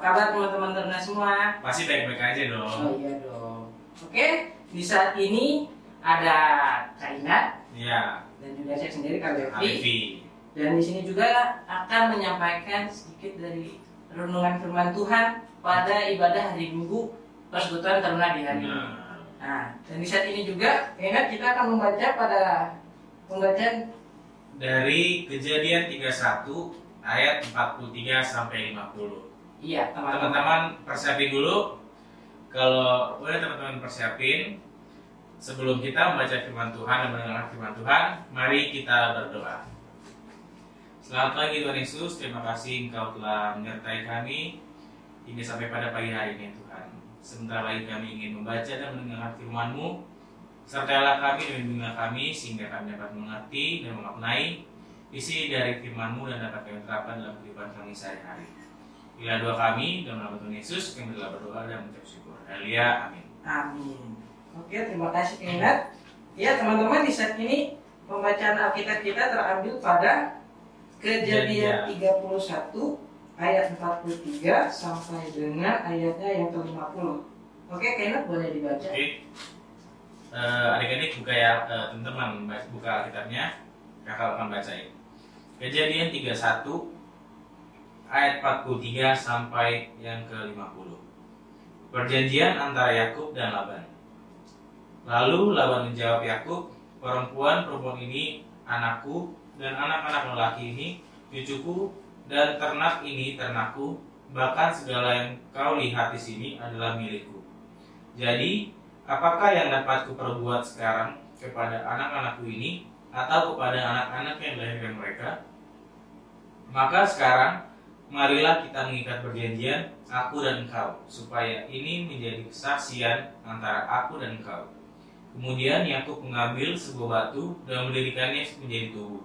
kabar teman-teman teruna semua? Pasti baik-baik aja Oh dong. iya dong. Oke, di saat ini ada Kainat Iya, dan juga saya sendiri Kak Levi. Dan di sini juga akan menyampaikan sedikit dari renungan firman Tuhan pada ibadah hari Minggu persekutuan teruna di hari ini. Nah, Nah, dan di saat ini juga Kainat kita akan membaca pada pembacaan dari kejadian 31 ayat 43 sampai 50. Iya teman-teman. Persiapin dulu. Kalau udah teman-teman persiapin, sebelum kita membaca firman Tuhan dan mendengar firman Tuhan, mari kita berdoa. Selamat pagi Tuhan Yesus, terima kasih Engkau telah menyertai kami hingga sampai pada pagi hari ini Tuhan. Sebentar lagi kami ingin membaca dan mendengar firman-Mu. Sertailah kami dan bimbinglah kami sehingga kami dapat mengerti dan memaknai isi dari firman-Mu dan dapat kami terapkan dalam kehidupan kami sehari-hari. Bila doa kami dalam nama Tuhan Yesus, kami telah berdoa dan mengucap syukur. Haleluya, amin. Amin. Oke, terima kasih Kainat. Ya teman-teman di saat ini pembacaan Alkitab kita terambil pada Kejadian 31 ayat 43 sampai dengan ayatnya yang ke-50. Oke, Kainat boleh dibaca. Oke. Eh, adik-adik buka ya eh, teman-teman buka Alkitabnya kakak akan bacain Kejadian 31 ayat 43 sampai yang ke-50 Perjanjian antara Yakub dan Laban. Lalu Laban menjawab Yakub perempuan-perempuan ini anakku dan anak-anak lelaki ini cucuku dan ternak ini ternakku bahkan segala yang kau lihat di sini adalah milikku. Jadi Apakah yang dapat kuperbuat sekarang kepada anak-anakku ini atau kepada anak-anak yang dilahirkan mereka? Maka sekarang marilah kita mengikat perjanjian aku dan engkau supaya ini menjadi kesaksian antara aku dan engkau. Kemudian Yakub mengambil sebuah batu dan mendirikannya menjadi tubuh.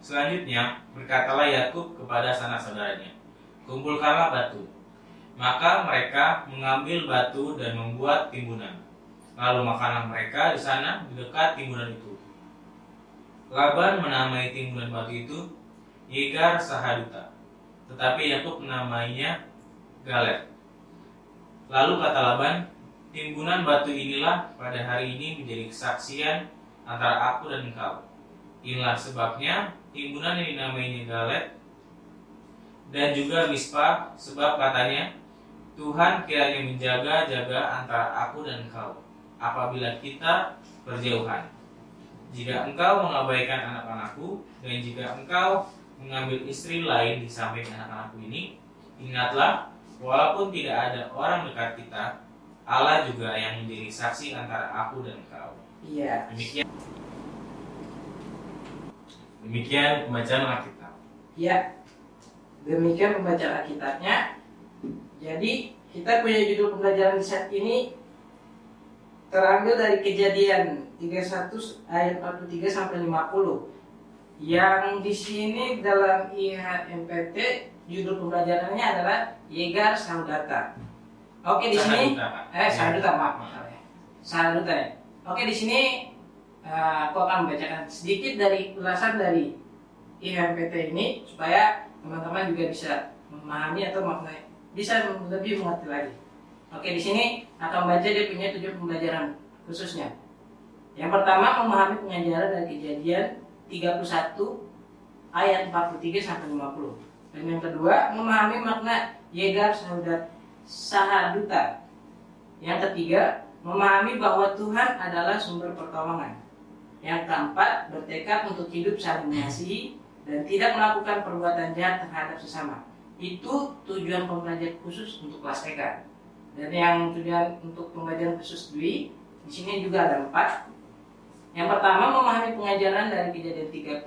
Selanjutnya berkatalah Yakub kepada sanak saudaranya, kumpulkanlah batu. Maka mereka mengambil batu dan membuat timbunan. Lalu makanlah mereka di sana di dekat timbunan itu. Laban menamai timbunan batu itu Yegar Sahaduta, tetapi Yakub menamainya Galet. Lalu kata Laban, timbunan batu inilah pada hari ini menjadi kesaksian antara aku dan engkau. Inilah sebabnya timbunan yang dinamainya Galet dan juga Mispa sebab katanya Tuhan kiranya menjaga-jaga antara aku dan engkau apabila kita berjauhan. Jika engkau mengabaikan anak-anakku dan jika engkau mengambil istri lain di samping anak-anakku ini, ingatlah walaupun tidak ada orang dekat kita, Allah juga yang menjadi saksi antara aku dan engkau. Iya. Demikian Demikian pembacaan Alkitab. Ya. Demikian pembacaan Alkitabnya. Jadi, kita punya judul pembelajaran di saat ini terambil dari kejadian 31 ayat 43 sampai 50. Yang di sini dalam IHMPT judul pembelajarannya adalah Yegar Saudata. Oke di sini eh Sahaduta maaf salah ya. Ya. Oke di sini eh, aku akan membacakan sedikit dari ulasan dari IHMPT ini supaya teman-teman juga bisa memahami atau maknai bisa lebih mengerti lagi. Oke, di sini akan baca dia punya tujuh pembelajaran khususnya. Yang pertama memahami pengajaran dari kejadian 31 ayat 43 sampai 50. Dan yang kedua memahami makna Yegar Sahadat Sahaduta. Yang ketiga memahami bahwa Tuhan adalah sumber pertolongan. Yang keempat bertekad untuk hidup saling mengasihi dan tidak melakukan perbuatan jahat terhadap sesama. Itu tujuan pembelajaran khusus untuk kelas TK. Dan yang tujuan untuk pembelajaran khusus Dwi, di sini juga ada empat. Yang pertama memahami pengajaran dari kejadian 31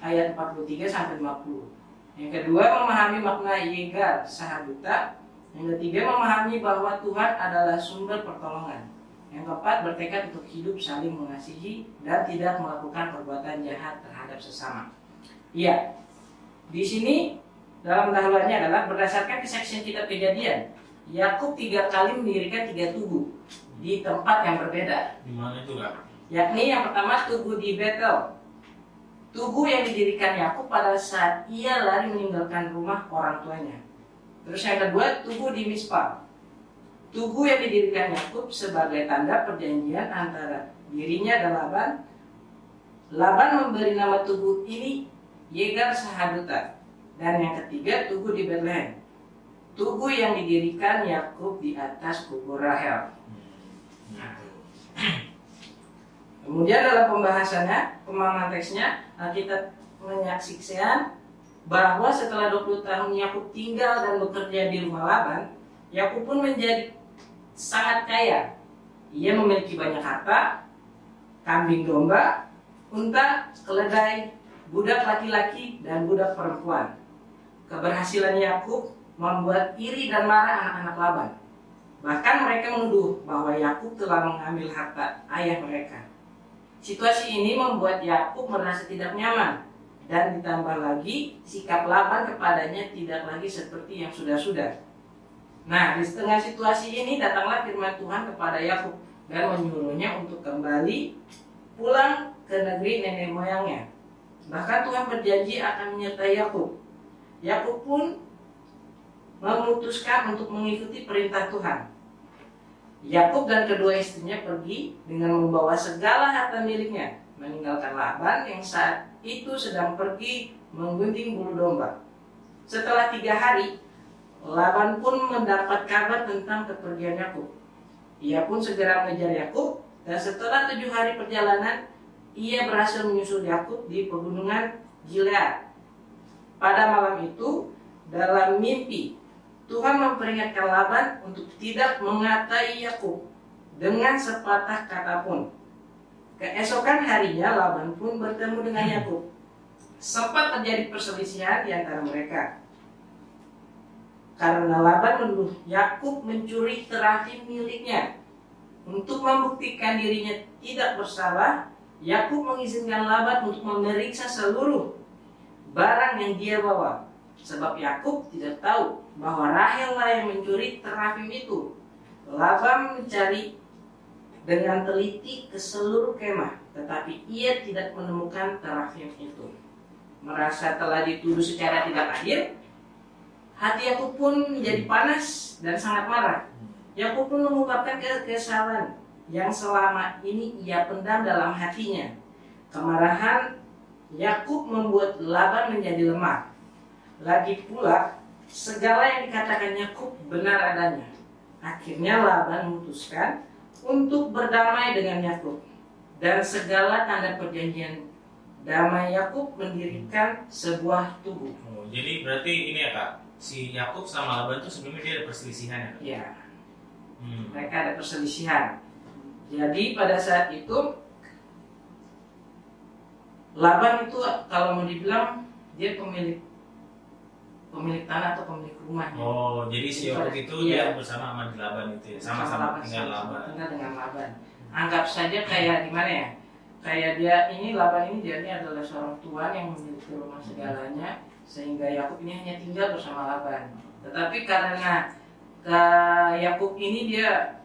ayat 43 sampai 50. Yang kedua memahami makna Yegar Sahaduta. Yang ketiga memahami bahwa Tuhan adalah sumber pertolongan. Yang keempat bertekad untuk hidup saling mengasihi dan tidak melakukan perbuatan jahat terhadap sesama. Iya, di sini dalam dahuluannya adalah berdasarkan kesaksian kitab kejadian Yakub tiga kali mendirikan tiga tugu di tempat yang berbeda Di mana itu kak? yakni yang pertama tugu di Betel tugu yang didirikan Yakub pada saat ia lari meninggalkan rumah orang tuanya. Terus yang kedua, tugu di Mispa. Tugu yang didirikan Yakub sebagai tanda perjanjian antara dirinya dan Laban. Laban memberi nama tugu ini Yegar Sahaduta. Dan yang ketiga, tugu di Bethlehem. Tugu yang didirikan Yakub di atas kubur Rahel. Kemudian dalam pembahasannya, pemahaman teksnya, kita menyaksikan bahwa setelah 20 tahun Yakub tinggal dan bekerja di rumah Laban, Yakub pun menjadi sangat kaya. Ia memiliki banyak harta, kambing domba, unta, keledai, budak laki-laki, dan budak perempuan. Keberhasilan Yakub membuat iri dan marah anak-anak Laban. Bahkan mereka menuduh bahwa Yakub telah mengambil harta ayah mereka. Situasi ini membuat Yakub merasa tidak nyaman dan ditambah lagi sikap Laban kepadanya tidak lagi seperti yang sudah-sudah. Nah, di setengah situasi ini datanglah firman Tuhan kepada Yakub dan menyuruhnya untuk kembali pulang ke negeri nenek moyangnya. Bahkan Tuhan berjanji akan menyertai Yakub. Yakub pun memutuskan untuk mengikuti perintah Tuhan. Yakub dan kedua istrinya pergi dengan membawa segala harta miliknya, meninggalkan Laban yang saat itu sedang pergi menggunting bulu domba. Setelah tiga hari, Laban pun mendapat kabar tentang kepergian Yakub. Ia pun segera mengejar Yakub dan setelah tujuh hari perjalanan, ia berhasil menyusul Yakub di pegunungan Gilead. Pada malam itu, dalam mimpi, Tuhan memperingatkan Laban untuk tidak mengatai Yakub dengan sepatah kata pun. Keesokan harinya Laban pun bertemu dengan Yakub. Sempat terjadi perselisihan di antara mereka. Karena Laban menuduh Yakub mencuri terakhir miliknya. Untuk membuktikan dirinya tidak bersalah, Yakub mengizinkan Laban untuk memeriksa seluruh barang yang dia bawa. Sebab Yakub tidak tahu bahwa Rahel lah yang mencuri terafim itu. Laban mencari dengan teliti ke seluruh kemah, tetapi ia tidak menemukan terafim itu. Merasa telah dituduh secara tidak adil, hati Yakub pun menjadi panas dan sangat marah. Yakub pun mengungkapkan kesalahan yang selama ini ia pendam dalam hatinya. Kemarahan Yakub membuat Laban menjadi lemah. Lagi pula, segala yang dikatakan Yakub benar adanya. Akhirnya Laban memutuskan untuk berdamai dengan Yakub dan segala tanda perjanjian damai Yakub mendirikan sebuah tubuh. Oh, jadi berarti ini ya kak, si Yakub sama Laban tuh sebelumnya dia ada perselisihan ya? Kak? Ya, Hmm. mereka ada perselisihan. Jadi pada saat itu Laban itu kalau mau dibilang dia pemilik pemilik tanah atau pemilik rumah. ya. Oh, jadi si Yakub itu Iya. dia bersama sama di Laban itu ya, Sama sama-sama tinggal sama-sama Laban. tinggal dengan Laban. Anggap saja kayak gimana ya? Kayak dia ini Laban ini dia ini adalah seorang tuan yang memiliki rumah segalanya sehingga Yakub ini hanya tinggal bersama Laban. Tetapi karena ke Yakub ini dia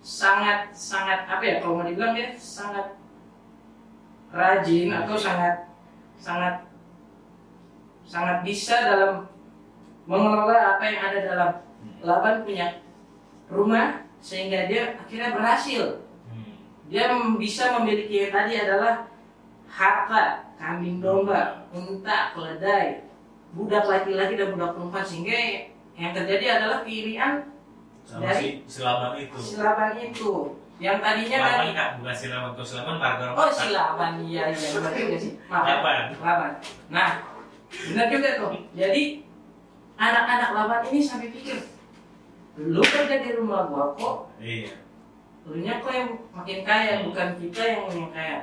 sangat sangat apa ya kalau mau dibilang dia sangat rajin atau sangat sangat sangat bisa dalam mengelola apa yang ada dalam Laban punya rumah sehingga dia akhirnya berhasil Hmm. dia bisa memiliki yang tadi adalah harta kambing domba unta keledai budak laki-laki dan budak perempuan sehingga yang terjadi adalah keirian Dari- si, si Laban itu. silaban itu yang tadinya Laban dari kak, bukan si Laban, kalau si Laban warga oh silaban iya iya benar sih maaf Laban. Laban nah benar juga tuh. Jadi anak-anak Laban ini sampai pikir lu kerja di rumah gua kok? Iya. lu nya kok yang makin kaya bukan kita yang yang kaya.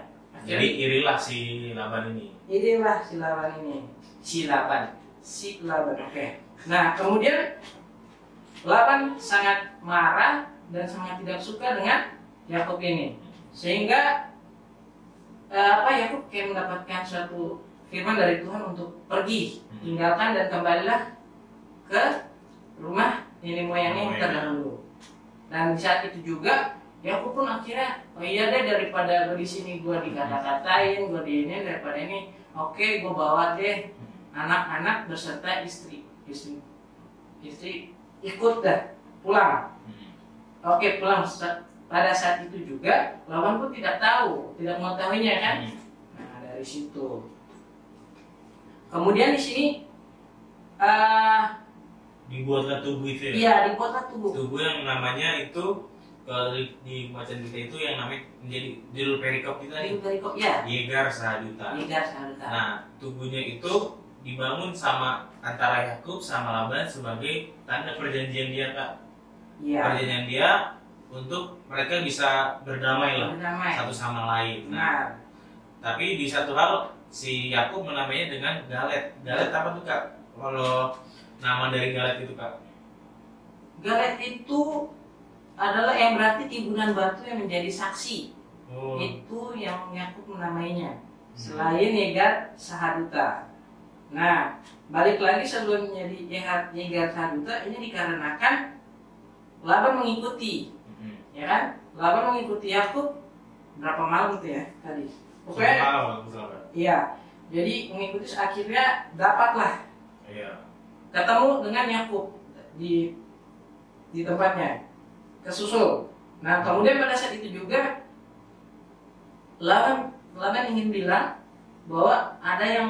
Jadi irilah si Laban ini. inilah si Laban ini. Si Laban. Si Laban oke. Nah kemudian Laban sangat marah dan sangat tidak suka dengan Yakub ini. Sehingga eh, apa Yakub kayak mendapatkan suatu firman dari Tuhan untuk pergi. Tinggalkan dan kembalilah ke rumah nenek moyangnya yang terdahulu. Dan di saat itu juga Yakub pun akhirnya oh iya deh daripada gue di sini gue dikata-katain gue di ini daripada ini oke gue bawa deh anak-anak beserta istri. Istri istri ikut dah pulang. Hmm. oke pulang. Sa- pada saat itu juga lawan pun tidak tahu tidak mengetahuinya kan? Hmm. nah dari situ kemudian di sini eh dibuatlah tubuh itu ya? iya dibuatlah tubuh. Tubuh yang namanya itu kalau di, di bacaan kita itu yang namanya menjadi judul perikop kita nih. Dari kok ya Yegar Sahaduta Yegar Sahaduta nah tubuhnya itu dibangun sama antara Yakub sama Laban sebagai tanda perjanjian dia kak. Iya. Perjanjian dia untuk mereka bisa berdamai lah berdamai. satu sama lain. Nah nah tapi di satu hal si Yakub menamainya dengan Galet Galet apa tuh kak kalau nama dari Galet itu kak Galet itu adalah yang berarti timbunan batu yang menjadi saksi oh itu yang Yakub menamainya selain Yegar Sahaduta. Nah, balik lagi sebelum menjadi Yegar, Sahaduta ini dikarenakan Laban mengikuti, Hmm. ya kan? Laban mengikuti Yakub berapa malam itu ya tadi? Pokoknya, Malam. Iya. Jadi mengikuti akhirnya dapatlah iya ketemu dengan Yakub di di tempatnya kesusul. Nah kemudian pada saat itu juga Laban Laban ingin bilang bahwa ada yang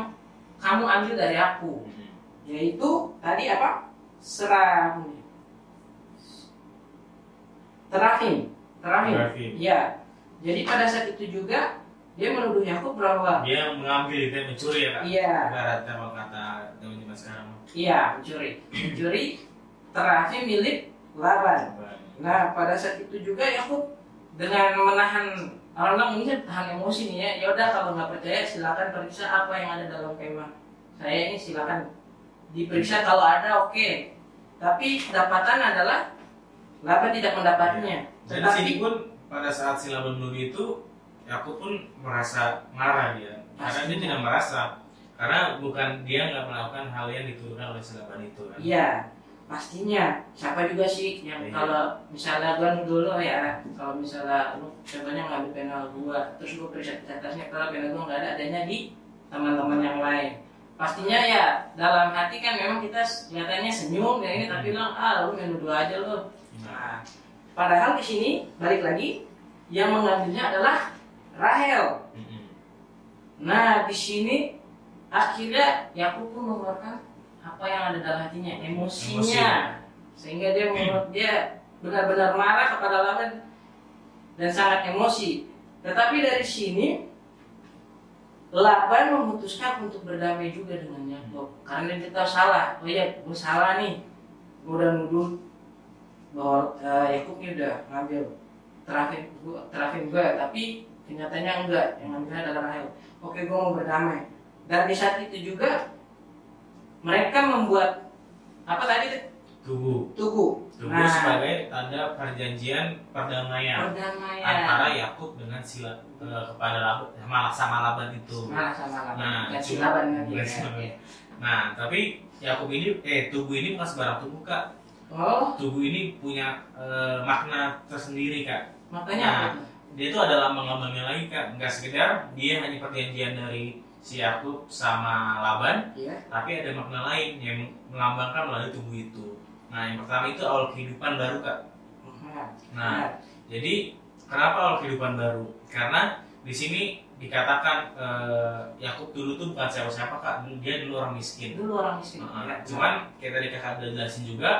kamu ambil dari aku, Hmm. yaitu tadi apa? Serah terafim, terafim. Terafim. Ya. Jadi pada saat itu juga dia menuduh Yakub bahwa dia mengambil itu mencuri ya kak iya ibaratnya kalau kata teman-teman sekarang iya mencuri mencuri terafim milik Laban. Nah, pada saat itu juga Yakub dengan menahan orang ini tahan emosi nih ya. Ya udah kalau nggak percaya silakan periksa apa yang ada dalam kemah. Saya ini silakan diperiksa kalau ada oke. Tapi kedapatan adalah Laban tidak mendapatnya. dan di sini pun pada saat si Laban menuduh itu Yakub pun merasa marah dia karena dia tidak merasa karena bukan dia nggak melakukan hal yang dituduhkan oleh si Laban itu kan Iya, pastinya. Siapa juga sih yang Iya. kalau misalnya gua lo ya, kalau misalnya lu contohnya ngambil pena gua, terus gua periksa di atasnya kalau pena gua nggak ada, adanya di teman-teman yang lain. Pastinya ya dalam hati kan memang kita kelihatannya senyum ya ini tapi bilang ah lu menuduh aja lo. nah, Nah, padahal di sini balik lagi yang mengambilnya adalah Rahel. Nah, di sini akhirnya Yakub pun mengeluarkan apa yang ada dalam hatinya, emosinya. Sehingga dia menurut dia benar-benar marah kepada Laban dan sangat emosi. Tetapi dari sini Laban memutuskan untuk berdamai juga dengan Yakub karena dia tahu salah. Oh iya, gue salah nih. Gue udah nuduh bahwa eh, Yakub ini udah ngambil terafin gue, terafin gue, tapi kenyataannya enggak. Yang ngambilnya adalah Rahel. Oke, gue mau berdamai. Dan di saat itu juga mereka membuat apa tadi tubuh tugu. tubuh Nah. sebagai tanda perjanjian perdamaian Perdamaian. antara Yakub dengan sila eh, kepada Laban sama, sama Laban itu Malah sama Laban. Nah, si cuma- Laban bukan ya. Laban. Nah, tapi Yakub ini eh tubuh ini bukan sembarang tubuh kak. Oh, Tubuh ini punya eh, makna tersendiri kak. makanya Nah. apa? Dia itu ada lambang-lambangnya lagi kak. Enggak sekedar dia hanya perjanjian dari si Yakub sama Laban, Iya. tapi ada makna lain yang melambangkan melalui tubuh itu. Nah, yang pertama itu awal kehidupan baru kak. Nah, Nah, jadi kenapa awal kehidupan baru? Karena di sini dikatakan eh, Yakub dulu tuh bukan siapa-siapa kak. Dia dulu orang miskin. dulu orang miskin. Nah, Ya. cuman kayak tadi kakak udah jelasin juga,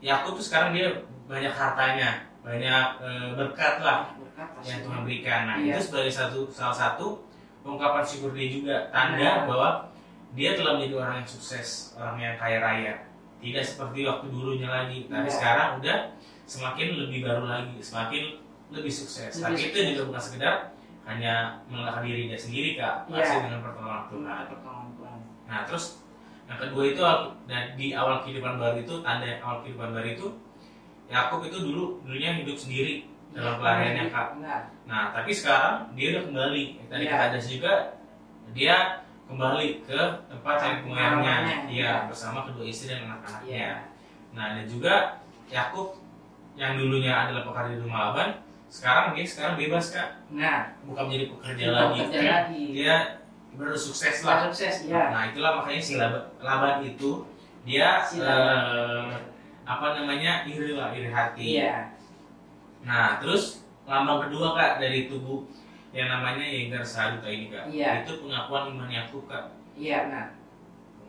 Yakub tuh sekarang dia banyak hartanya, banyak eh, berkat lah yang Tuhan berikan. Nah Iya. itu sebagai satu salah satu ungkapan syukur dia juga tanda Nah. bahwa dia telah menjadi orang yang sukses, orang yang kaya raya. Tidak seperti waktu dulunya lagi, tapi Iya. sekarang udah semakin lebih baru lagi, semakin lebih sukses. Lebih tapi itu sukses. juga bukan sekedar hanya mengalahkan diri dia sendiri kak, Iya. pasti dengan pertolongan Tuhan. Nah, pertolongan Tuhan. Nah terus yang kedua itu dan di awal kehidupan baru itu tanda awal kehidupan baru itu Yakub itu dulu dulunya hidup sendiri dalam pelariannya kak. Nah, Nah tapi sekarang dia udah kembali. Tadi kata Adas juga dia kembali ke tempat moyangnya, Mamanya, iya bersama kedua istri dan anak-anaknya. iya. Nah dan juga Yakub yang dulunya adalah pekerja di rumah Laban, sekarang dia sekarang bebas kak, Nah, bukan menjadi pekerja Bukan lagi. pekerja lagi. Dia baru sukses lah sukses ya nah itulah makanya si Laban, Laban itu dia Si Laban. eh, apa namanya iri lah iri hati iya nah terus lambang kedua kak dari tubuh yang namanya Yegar Saruta ini kak Iya. itu pengakuan iman Yakub kak iya nah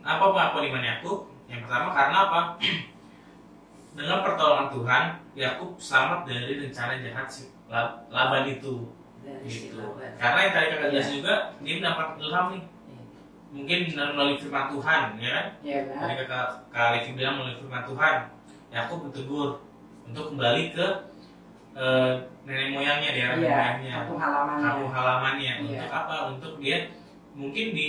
apa pengakuan iman Yakub yang pertama karena apa dengan pertolongan Tuhan Yakub selamat dari rencana jahat si La- Laban itu dari si gitu Laban. karena yang tadi kakak Iya. jelasin juga dia mendapat ilham nih Iya. mungkin melalui firman Tuhan ya kan Iya tadi benar. kakak kak Levi bilang melalui firman Tuhan Yakub ditegur untuk kembali ke eh, nenek moyangnya daerah Iya, moyangnya kampung halamannya. kampung halamannya Iya. untuk apa untuk dia mungkin di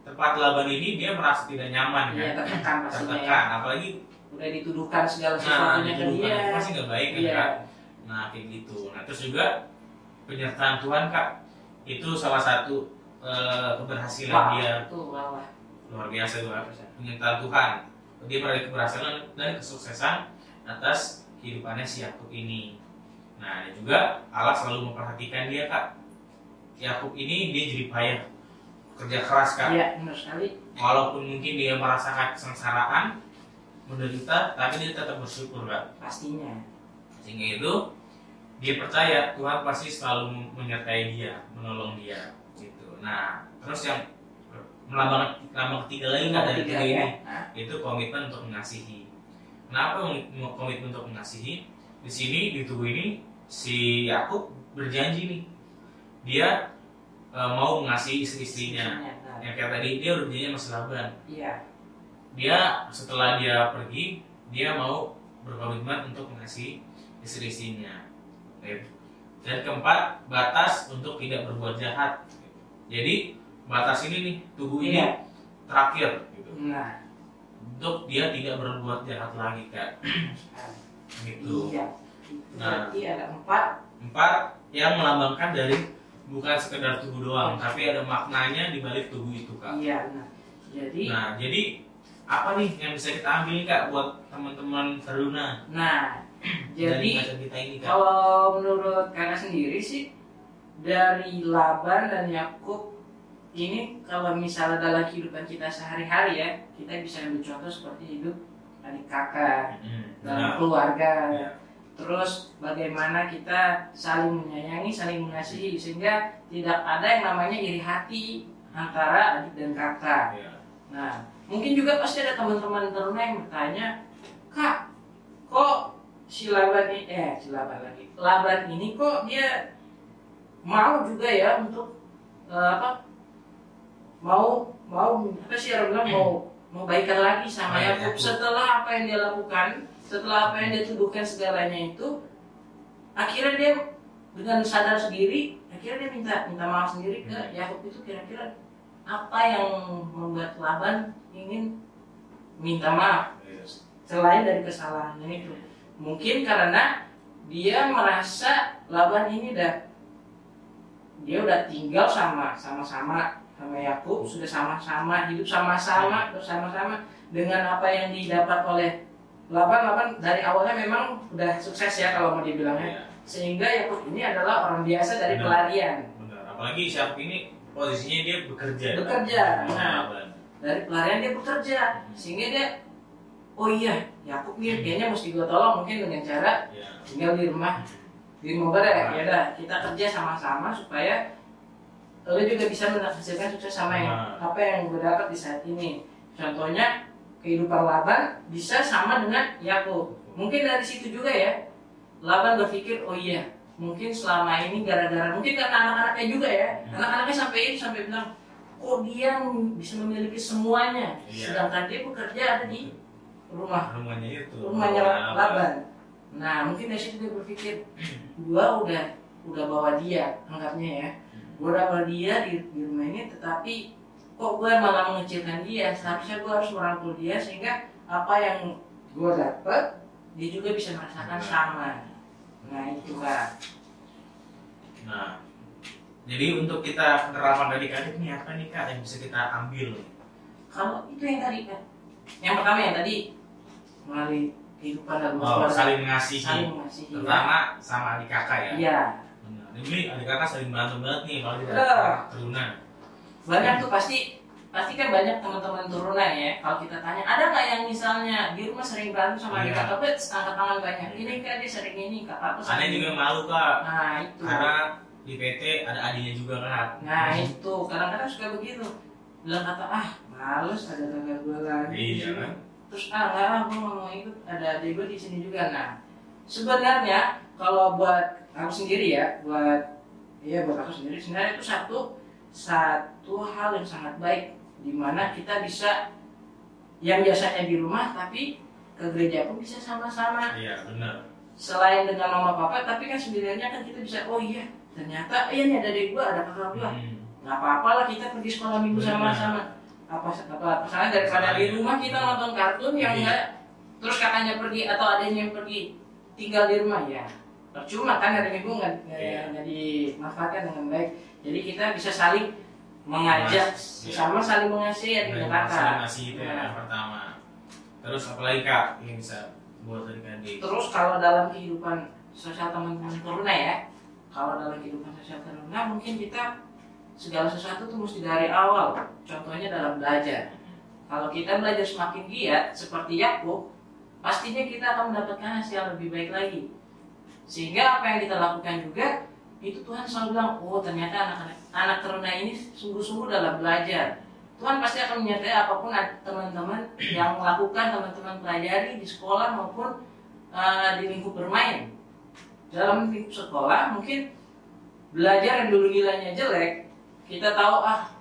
tempat Laban ini dia merasa tidak nyaman Iya, kan tertekan pastinya ya. tertekan apalagi Udah dituduhkan segala nah sesuatunya ke dituduhkan dia. masih nggak baik kan Iya. Nah kayak gitu nah terus juga penyertaan Tuhan kak itu salah satu eh, keberhasilan Wah, dia itu wah, wah. luar biasa tuh Kak. penyertaan Tuhan dia meraih keberhasilan dan kesuksesan atas kehidupannya si Yakub ini nah dan juga Allah selalu memperhatikan dia kak. Yakub ini dia jadi payah kerja keras kak. Iya, benar sekali. walaupun mungkin dia merasakan kesengsaraan menderita tapi dia tetap bersyukur kak. Pastinya. sehingga itu dia percaya Tuhan pasti selalu menyertai dia menolong dia gitu. Nah terus yang melambang lambang ketiga lagi nggak dari tiga ini? Nah, itu komitmen untuk mengasihi. Kenapa komitmen untuk mengasihi? Di sini di tubuh ini si Yakub berjanji nih. Dia eh, mau mengasihi istri-istrinya. Yang kayak tadi dia udah berjanji sama si Laban Iya. dia setelah dia pergi dia mau berkomitmen untuk mengasihi istri-istrinya. Dan keempat batas untuk tidak berbuat jahat. Jadi batas ini nih tubuh ini Iya. terakhir gitu. Nah, untuk dia tidak berbuat jahat lagi kak. Gitu. Iya. Itu Nah. Berarti ada empat. empat yang melambangkan dari bukan sekedar tubuh doang tapi ada maknanya di balik tubuh itu kak Iya, nah. Jadi, nah jadi apa nih yang bisa kita ambil kak buat teman-teman teruna nah, dari jadi kita ini kak kalau menurut kakak sendiri sih dari Laban dan Yakub ini kalau misalnya dalam kehidupan kita sehari-hari ya kita bisa ambil contoh seperti hidup adik kakak Hmm, dalam nah, keluarga ya. Terus bagaimana kita saling menyayangi saling mengasihi sehingga tidak ada yang namanya iri hati antara adik dan kakak ya. Nah, mungkin juga pasti ada teman-teman teruna yang bertanya, Kak, kok si Laban ini, eh si Laban lagi, Laban ini kok dia mau juga ya untuk eh, apa? Mau mau apa sih orang bilang mau mau baikan lagi sama Yakub. setelah apa yang dia lakukan, setelah apa yang dia tuduhkan segalanya itu, akhirnya dia dengan sadar sendiri, akhirnya dia minta minta maaf sendiri ke Hmm. Yakub itu kira-kira apa yang membuat Laban ingin minta maaf? Selain dari kesalahannya itu. Mungkin karena dia merasa Laban ini udah dia udah tinggal sama sama-sama sama Yakub sudah sama-sama hidup sama-sama bersama-sama dengan apa yang didapat oleh Laban Laban dari awalnya memang udah sukses ya kalau mau dibilangnya Iya, sehingga Yakub ini adalah orang biasa dari Benar. pelarian benar apalagi siapa ini posisinya dia bekerja. Bekerja, Sama nah. Laban. dari pelarian dia bekerja sehingga dia oh iya Yakub nih kayaknya mesti gue tolong mungkin dengan cara ya tinggal di rumah di gue deh ya udah kita kerja sama-sama supaya lo juga bisa menghasilkan sukses sama yang Nah. apa yang gue dapat di saat ini contohnya kehidupan Laban bisa sama dengan Yakub. Mungkin dari situ juga ya Laban berpikir oh iya mungkin selama ini gara-gara mungkin karena anak-anaknya juga ya. Hmm. anak-anaknya sampai ini sampai bilang kok dia bisa memiliki semuanya? Iya. sedangkan dia bekerja ada di rumah. Rumahnya itu. Rumahnya Rumah Laban. Nah mungkin dari situ dia berpikir, gua udah udah bawa dia, anggapnya ya, gua udah bawa dia di, di rumah ini, tetapi kok gua malah mengecilkan dia. Seharusnya gua harus merangkul dia sehingga apa yang gua dapat dia juga bisa merasakan sama. Nah itu kan. nah jadi untuk kita penerapan dari kak ini apa nih kak yang bisa kita ambil Kalau itu yang tadi kan, yang pertama yang tadi melalui kehidupan dalam oh, saling mengasihi saling mengasihi. terutama sama adik kakak ya Iya. Ini adik kakak saling berantem banget nih kalau kita Betul. Teruna banyak tuh pasti pasti kan banyak teman-teman turunan ya kalau kita tanya ada nggak yang misalnya di rumah sering berantem sama adik Iya. kakak bet angkat tangan banyak ini kan dia sering ini kakak aku Aneh sering juga malu kak, nah itu. Karena di PT ada adiknya juga kan. nah itu. Kadang-kadang suka begitu. Bilang kata ah males ada kakak gue lagi. Iya kan? terus ah nggak ah gue mau ikut. Ada adik gue di sini juga. Nah sebenarnya kalau buat aku sendiri ya buat iya buat aku sendiri sebenarnya itu satu satu hal yang sangat baik di mana kita bisa yang biasanya di rumah tapi ke gereja pun bisa sama-sama Iya benar. selain dengan mama papa tapi kan sebenarnya kan kita bisa oh iya ternyata iya nih ada adik gua ada kakak gua Hmm. nggak apa-apa lah kita pergi sekolah minggu sama-sama apa apa misalnya daripada di rumah kita nonton kartun yang Iya. enggak terus kakaknya pergi atau adanya yang pergi tinggal di rumah ya percuma kan hari minggu nggak nggak- Iya. nggak dimanfaatkan dengan baik jadi kita bisa saling mengajak Mas, iya. sama saling mengasihi adik dan Dan kakak ngasih itu ya, Nah. yang pertama. Terus apalagi kak yang bisa buat dari adik? Terus kalau dalam kehidupan sosial teman-teman corona ya, kalau dalam kehidupan sosial corona mungkin kita segala sesuatu tuh mesti dari awal. Contohnya dalam belajar. Kalau kita belajar semakin giat seperti Yakub, pastinya kita akan mendapatkan hasil yang lebih baik lagi. Sehingga apa yang kita lakukan juga itu Tuhan selalu bilang, oh ternyata anak-anak anak teruna ini sungguh-sungguh dalam belajar. Tuhan pasti akan menyertai apa pun teman-teman yang melakukan teman-teman pelajari di sekolah maupun eh, di lingkup bermain. Dalam lingkup sekolah mungkin belajar yang dulu nilainya jelek, kita tahu ah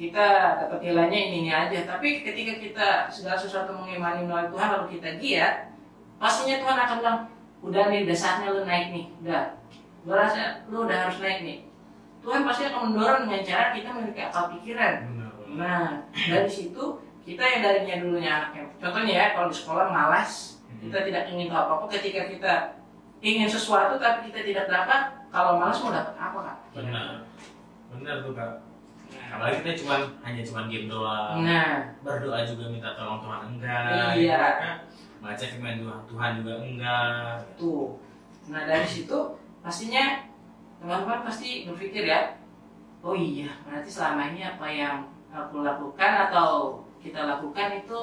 kita dapat nilainya ini ini aja. Tapi ketika kita segala sesuatu mengimani melalui Tuhan lalu kita giat, pastinya Tuhan akan bilang, udah nih udah saatnya lu naik nih, udah. Gue rasa lu udah harus naik nih. Tuhan pasti akan mendorong dengan cara kita memiliki akal pikiran. Benar. benar. Nah, dari situ kita yang darinya dulunya anaknya. Contohnya ya, kalau di sekolah malas, kita tidak ingin tahu apa-apa. Ketika kita ingin sesuatu tapi kita tidak dapat, kalau malas mau dapat apa kak? Benar. Benar tuh kak. Apalagi kita cuma hanya cuma diam doang. Nah, Berdoa juga minta tolong Tuhan enggak. Iya. kan. Baca firman Tuhan juga enggak. tuh. Nah dari situ pastinya teman-teman pasti berpikir ya, oh iya, berarti selama ini apa yang aku lakukan atau kita lakukan itu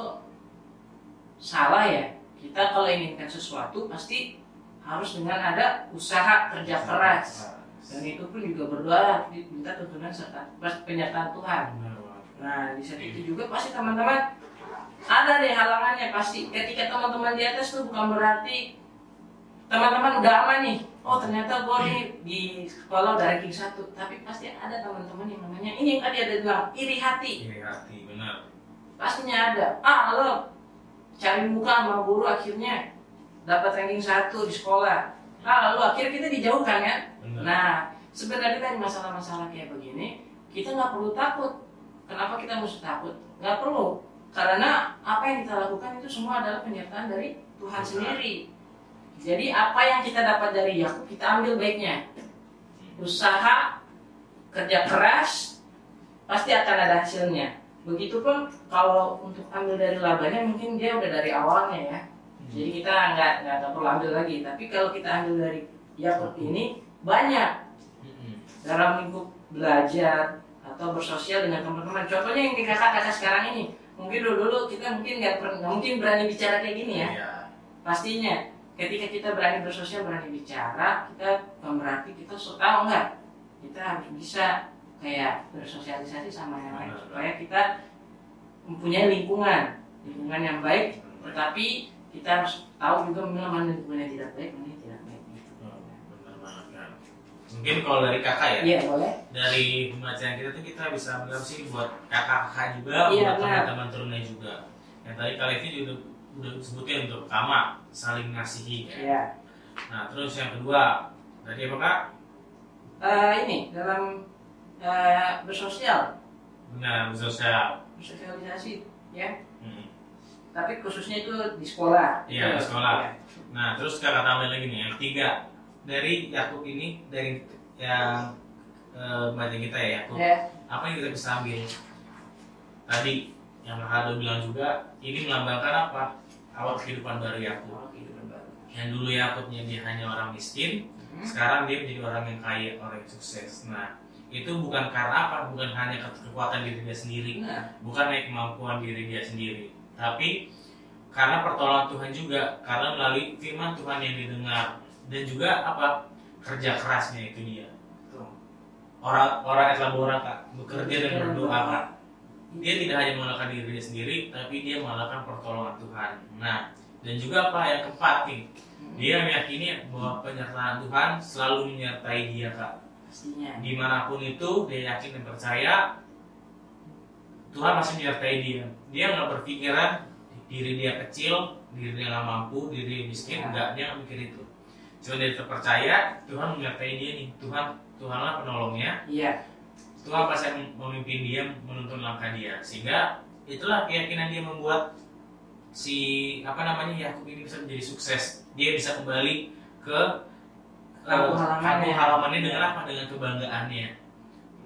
salah ya. Kita kalau inginkan sesuatu pasti harus dengan ada usaha kerja keras. dan itu pun juga berdoa minta tuntunan serta penyertaan Tuhan. Nah di saat itu juga pasti teman-teman ada deh halangannya pasti. Ketika teman-teman di atas tuh bukan berarti teman-teman udah aman nih. Oh ternyata gue nih di sekolah udah ranking satu. Tapi pasti ada teman-teman yang namanya ini yang tadi ada bilang iri hati. Iri hati, benar. Pastinya ada. Ah lo cari muka sama guru akhirnya dapat ranking satu di sekolah. Ah lalu akhirnya kita dijauhkan ya. Benar. Nah, sebenarnya dari masalah-masalah kayak begini, kita nggak perlu takut. Kenapa kita mesti takut? Nggak perlu. Karena apa yang kita lakukan itu semua adalah penyertaan dari Tuhan Tuhan. sendiri. Jadi apa yang kita dapat dari Yakub kita ambil baiknya. Usaha, kerja keras, pasti akan ada hasilnya. Begitupun kalau untuk ambil dari labanya mungkin dia udah dari awalnya ya. Jadi kita nggak nggak perlu ambil lagi. Tapi kalau kita ambil dari Yakub ini banyak dalam lingkup belajar atau bersosial dengan teman-teman. Contohnya yang di kakak-kakak sekarang ini, mungkin dulu dulu kita mungkin nggak mungkin berani bicara kayak gini ya. Iya. Pastinya ketika kita berani bersosial, berani bicara, kita bukan berarti kita so tahu nggak. Kita harus bisa kayak bersosialisasi sama yang lain supaya kita mempunyai lingkungan, lingkungan yang baik. Tetapi kita harus tahu juga mana lingkungan yang tidak baik, mana yang tidak baik. Oh, benar banget kan. Mungkin kalau dari kakak ya, Iya boleh. dari pembacaan kita tuh kita bisa bilang sih buat kakak-kakak juga, Iya, buat teman-teman turunnya juga. Yang tadi Kak Levi juga udah sebutin untuk pertama saling ngasihi. Ya. Nah terus yang kedua tadi apa kak? Eh, ini dalam eh, bersosial, Benar bersosial. bersosialisasi, ya. Hmm. Tapi khususnya itu di sekolah. Iya, di sekolah. Iya. Nah terus kakak tambahin lagi nih yang ketiga dari Yakub ini dari yang baca kita ya Yakub. Ya. Apa yang kita bisa ambil? Tadi yang udah bilang juga ini melambangkan apa? Awal kehidupan baru Yakub. Kehidupan baru. Yang dulu Yakubnya dia hanya orang miskin, Hmm. sekarang dia menjadi orang yang kaya, orang yang sukses. Nah, itu bukan karena apa bukan hanya ke- kekuatan diri dia sendiri bukan hanya kemampuan diri dia sendiri tapi karena pertolongan Tuhan juga karena melalui firman Tuhan yang didengar dan juga apa kerja kerasnya itu dia orang orang kak bekerja dan berdoa. kak dia tidak hanya mengalahkan dirinya sendiri tapi dia mengalahkan pertolongan Tuhan. Nah dan juga apa yang keempat nih? Dia meyakini bahwa penyertaan Tuhan selalu menyertai dia kak. Pastinya. Di mana pun itu dia yakin dan percaya Tuhan masih menyertai dia. Dia nggak berpikiran diri dia kecil diri dia nggak mampu diri dia miskin Ya. nggak dia nggak mikir itu. Cuma dia terpercaya Tuhan menyertai dia nih. Tuhan Tuhanlah penolongnya. Iya Tuhan pasti akan memimpin dia menuntun langkah dia. Sehingga itulah keyakinan dia membuat si apa namanya Yakub ini bisa menjadi sukses. Dia bisa kembali ke Kampung eh, halamannya. halamannya dengan apa? Dengan kebanggaannya.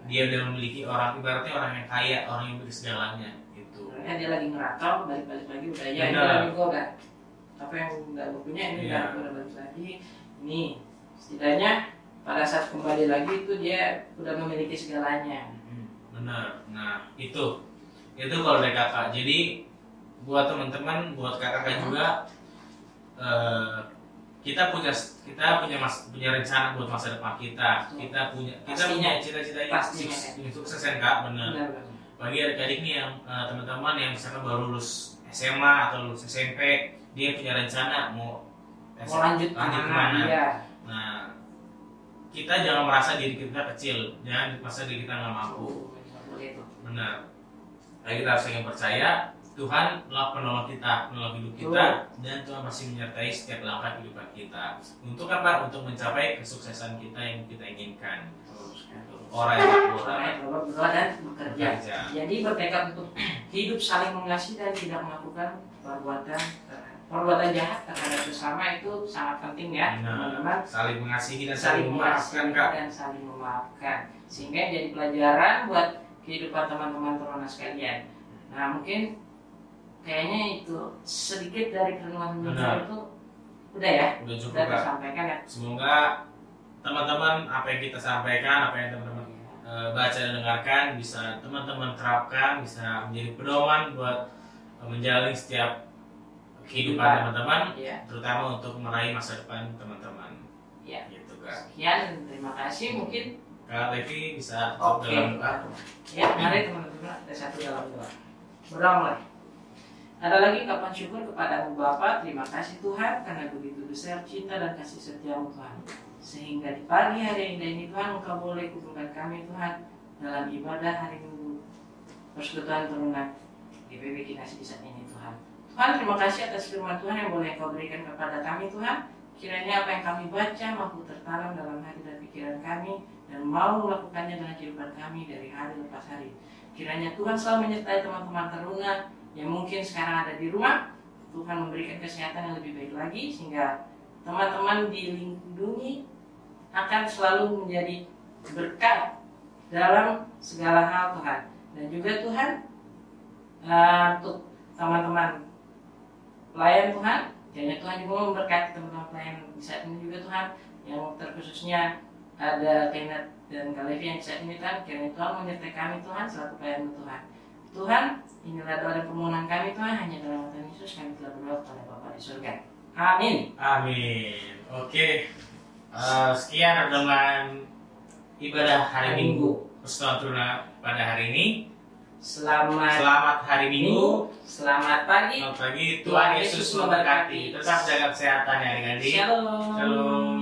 Dia udah memiliki orang ibaratnya orang yang kaya orang yang memiliki segalanya gitu. Sebenarnya dia lagi ngerantau, balik-balik lagi udah ya ini lagi gue udah. Apa yang udah gue punya ini Iya. udah gue udah balik lagi. Ini setidaknya pada saat kembali lagi itu dia udah memiliki segalanya. Hmm, benar. Nah itu. Itu kalau dari kakak. Jadi buat teman-teman buat kakak juga eh, kita punya kita punya mas punya rencana buat masa depan kita. Kita punya kita Pastinya. punya cita-cita yang sukses- yang sukses kan kak. Benar. Benar benar bagi adik-adik nih yang eh, teman-teman yang misalkan baru lulus SMA atau lulus SMP dia punya rencana mau mau lanjut lanjut ke mana ke mana iya. Nah kita jangan merasa diri kita kecil jangan merasa diri kita nggak mampu. Benar. Tapi kita harus saling percaya Tuhan lah penolong kita penolong hidup kita dan Tuhan masih menyertai setiap langkah kehidupan kita. Untuk apa? Untuk mencapai kesuksesan kita yang kita inginkan. Orang yang berdoa dan bekerja. Bekerja. Jadi bertekad untuk hidup saling mengasihi dan tidak melakukan perbuatan perbuatan jahat terhadap sesama itu sangat penting ya Benar. teman-teman. saling mengasihi dan saling saling memaafkan kak. dan saling memaafkan. Sehingga jadi pelajaran buat kehidupan teman-teman teruna sekalian. Nah mungkin kayaknya itu sedikit dari renungan Benar. kita itu udah ya udah cukup udah kak. tersampaikan ya. Semoga teman-teman apa yang kita sampaikan apa yang teman-teman eh, baca dan dengarkan bisa teman-teman terapkan bisa menjadi pedoman buat eh, menjalani setiap kehidupan teman-teman ya terutama untuk meraih masa depan teman-teman. Ya gitu sekian terima kasih mungkin. Kak Levi bisa tutup Oke. dalam doa Ya, mari teman-teman ada satu dalam doa. Berdoa mulai. Ada lagi kapan syukur kepadamu Bapa, terima kasih Tuhan karena begitu besar cinta dan kasih setiamu Tuhan. Sehingga di pagi hari indah ini Tuhan Engkau boleh kumpulkan kami Tuhan dalam ibadah hari Minggu. Persekutuan turunan GPB Kinasi di saat ini Tuhan. Terima kasih atas firman Tuhan yang boleh Engkau berikan kepada kami Tuhan. Kiranya apa yang kami baca mampu tertanam dalam hati dan pikiran kami dan mau melakukannya dengan kehidupan kami dari hari lepas hari. Kiranya Tuhan selalu menyertai teman-teman teruna yang mungkin sekarang ada di rumah. Tuhan memberikan kesehatan yang lebih baik lagi sehingga teman-teman dilindungi akan selalu menjadi berkat dalam segala hal Tuhan. Dan juga Tuhan eh, untuk teman-teman pelayan Tuhan, kiranya Tuhan juga memberkati teman-teman pelayan. Di saat ini juga Tuhan. Yang terkhususnya ada Kenneth dan Kalevi yang di saat ini Tuhan. Kiranya Tuhan menyertai kami Tuhan selaku pelayan Tuhan. Tuhan inilah doa dan permohonan kami Tuhan. Hanya dalam nama Tuhan Yesus kami telah berdoa kepada Bapa di surga. Amin. Amin. Oke. Eh, sekian renungan ibadah hari Minggu. Teruna pada hari ini Selamat selamat hari Minggu Selamat pagi Selamat pagi, Tuhan Yesus memberkati. Tetap jaga kesehatan ya adik-adik. Shalom Shalom.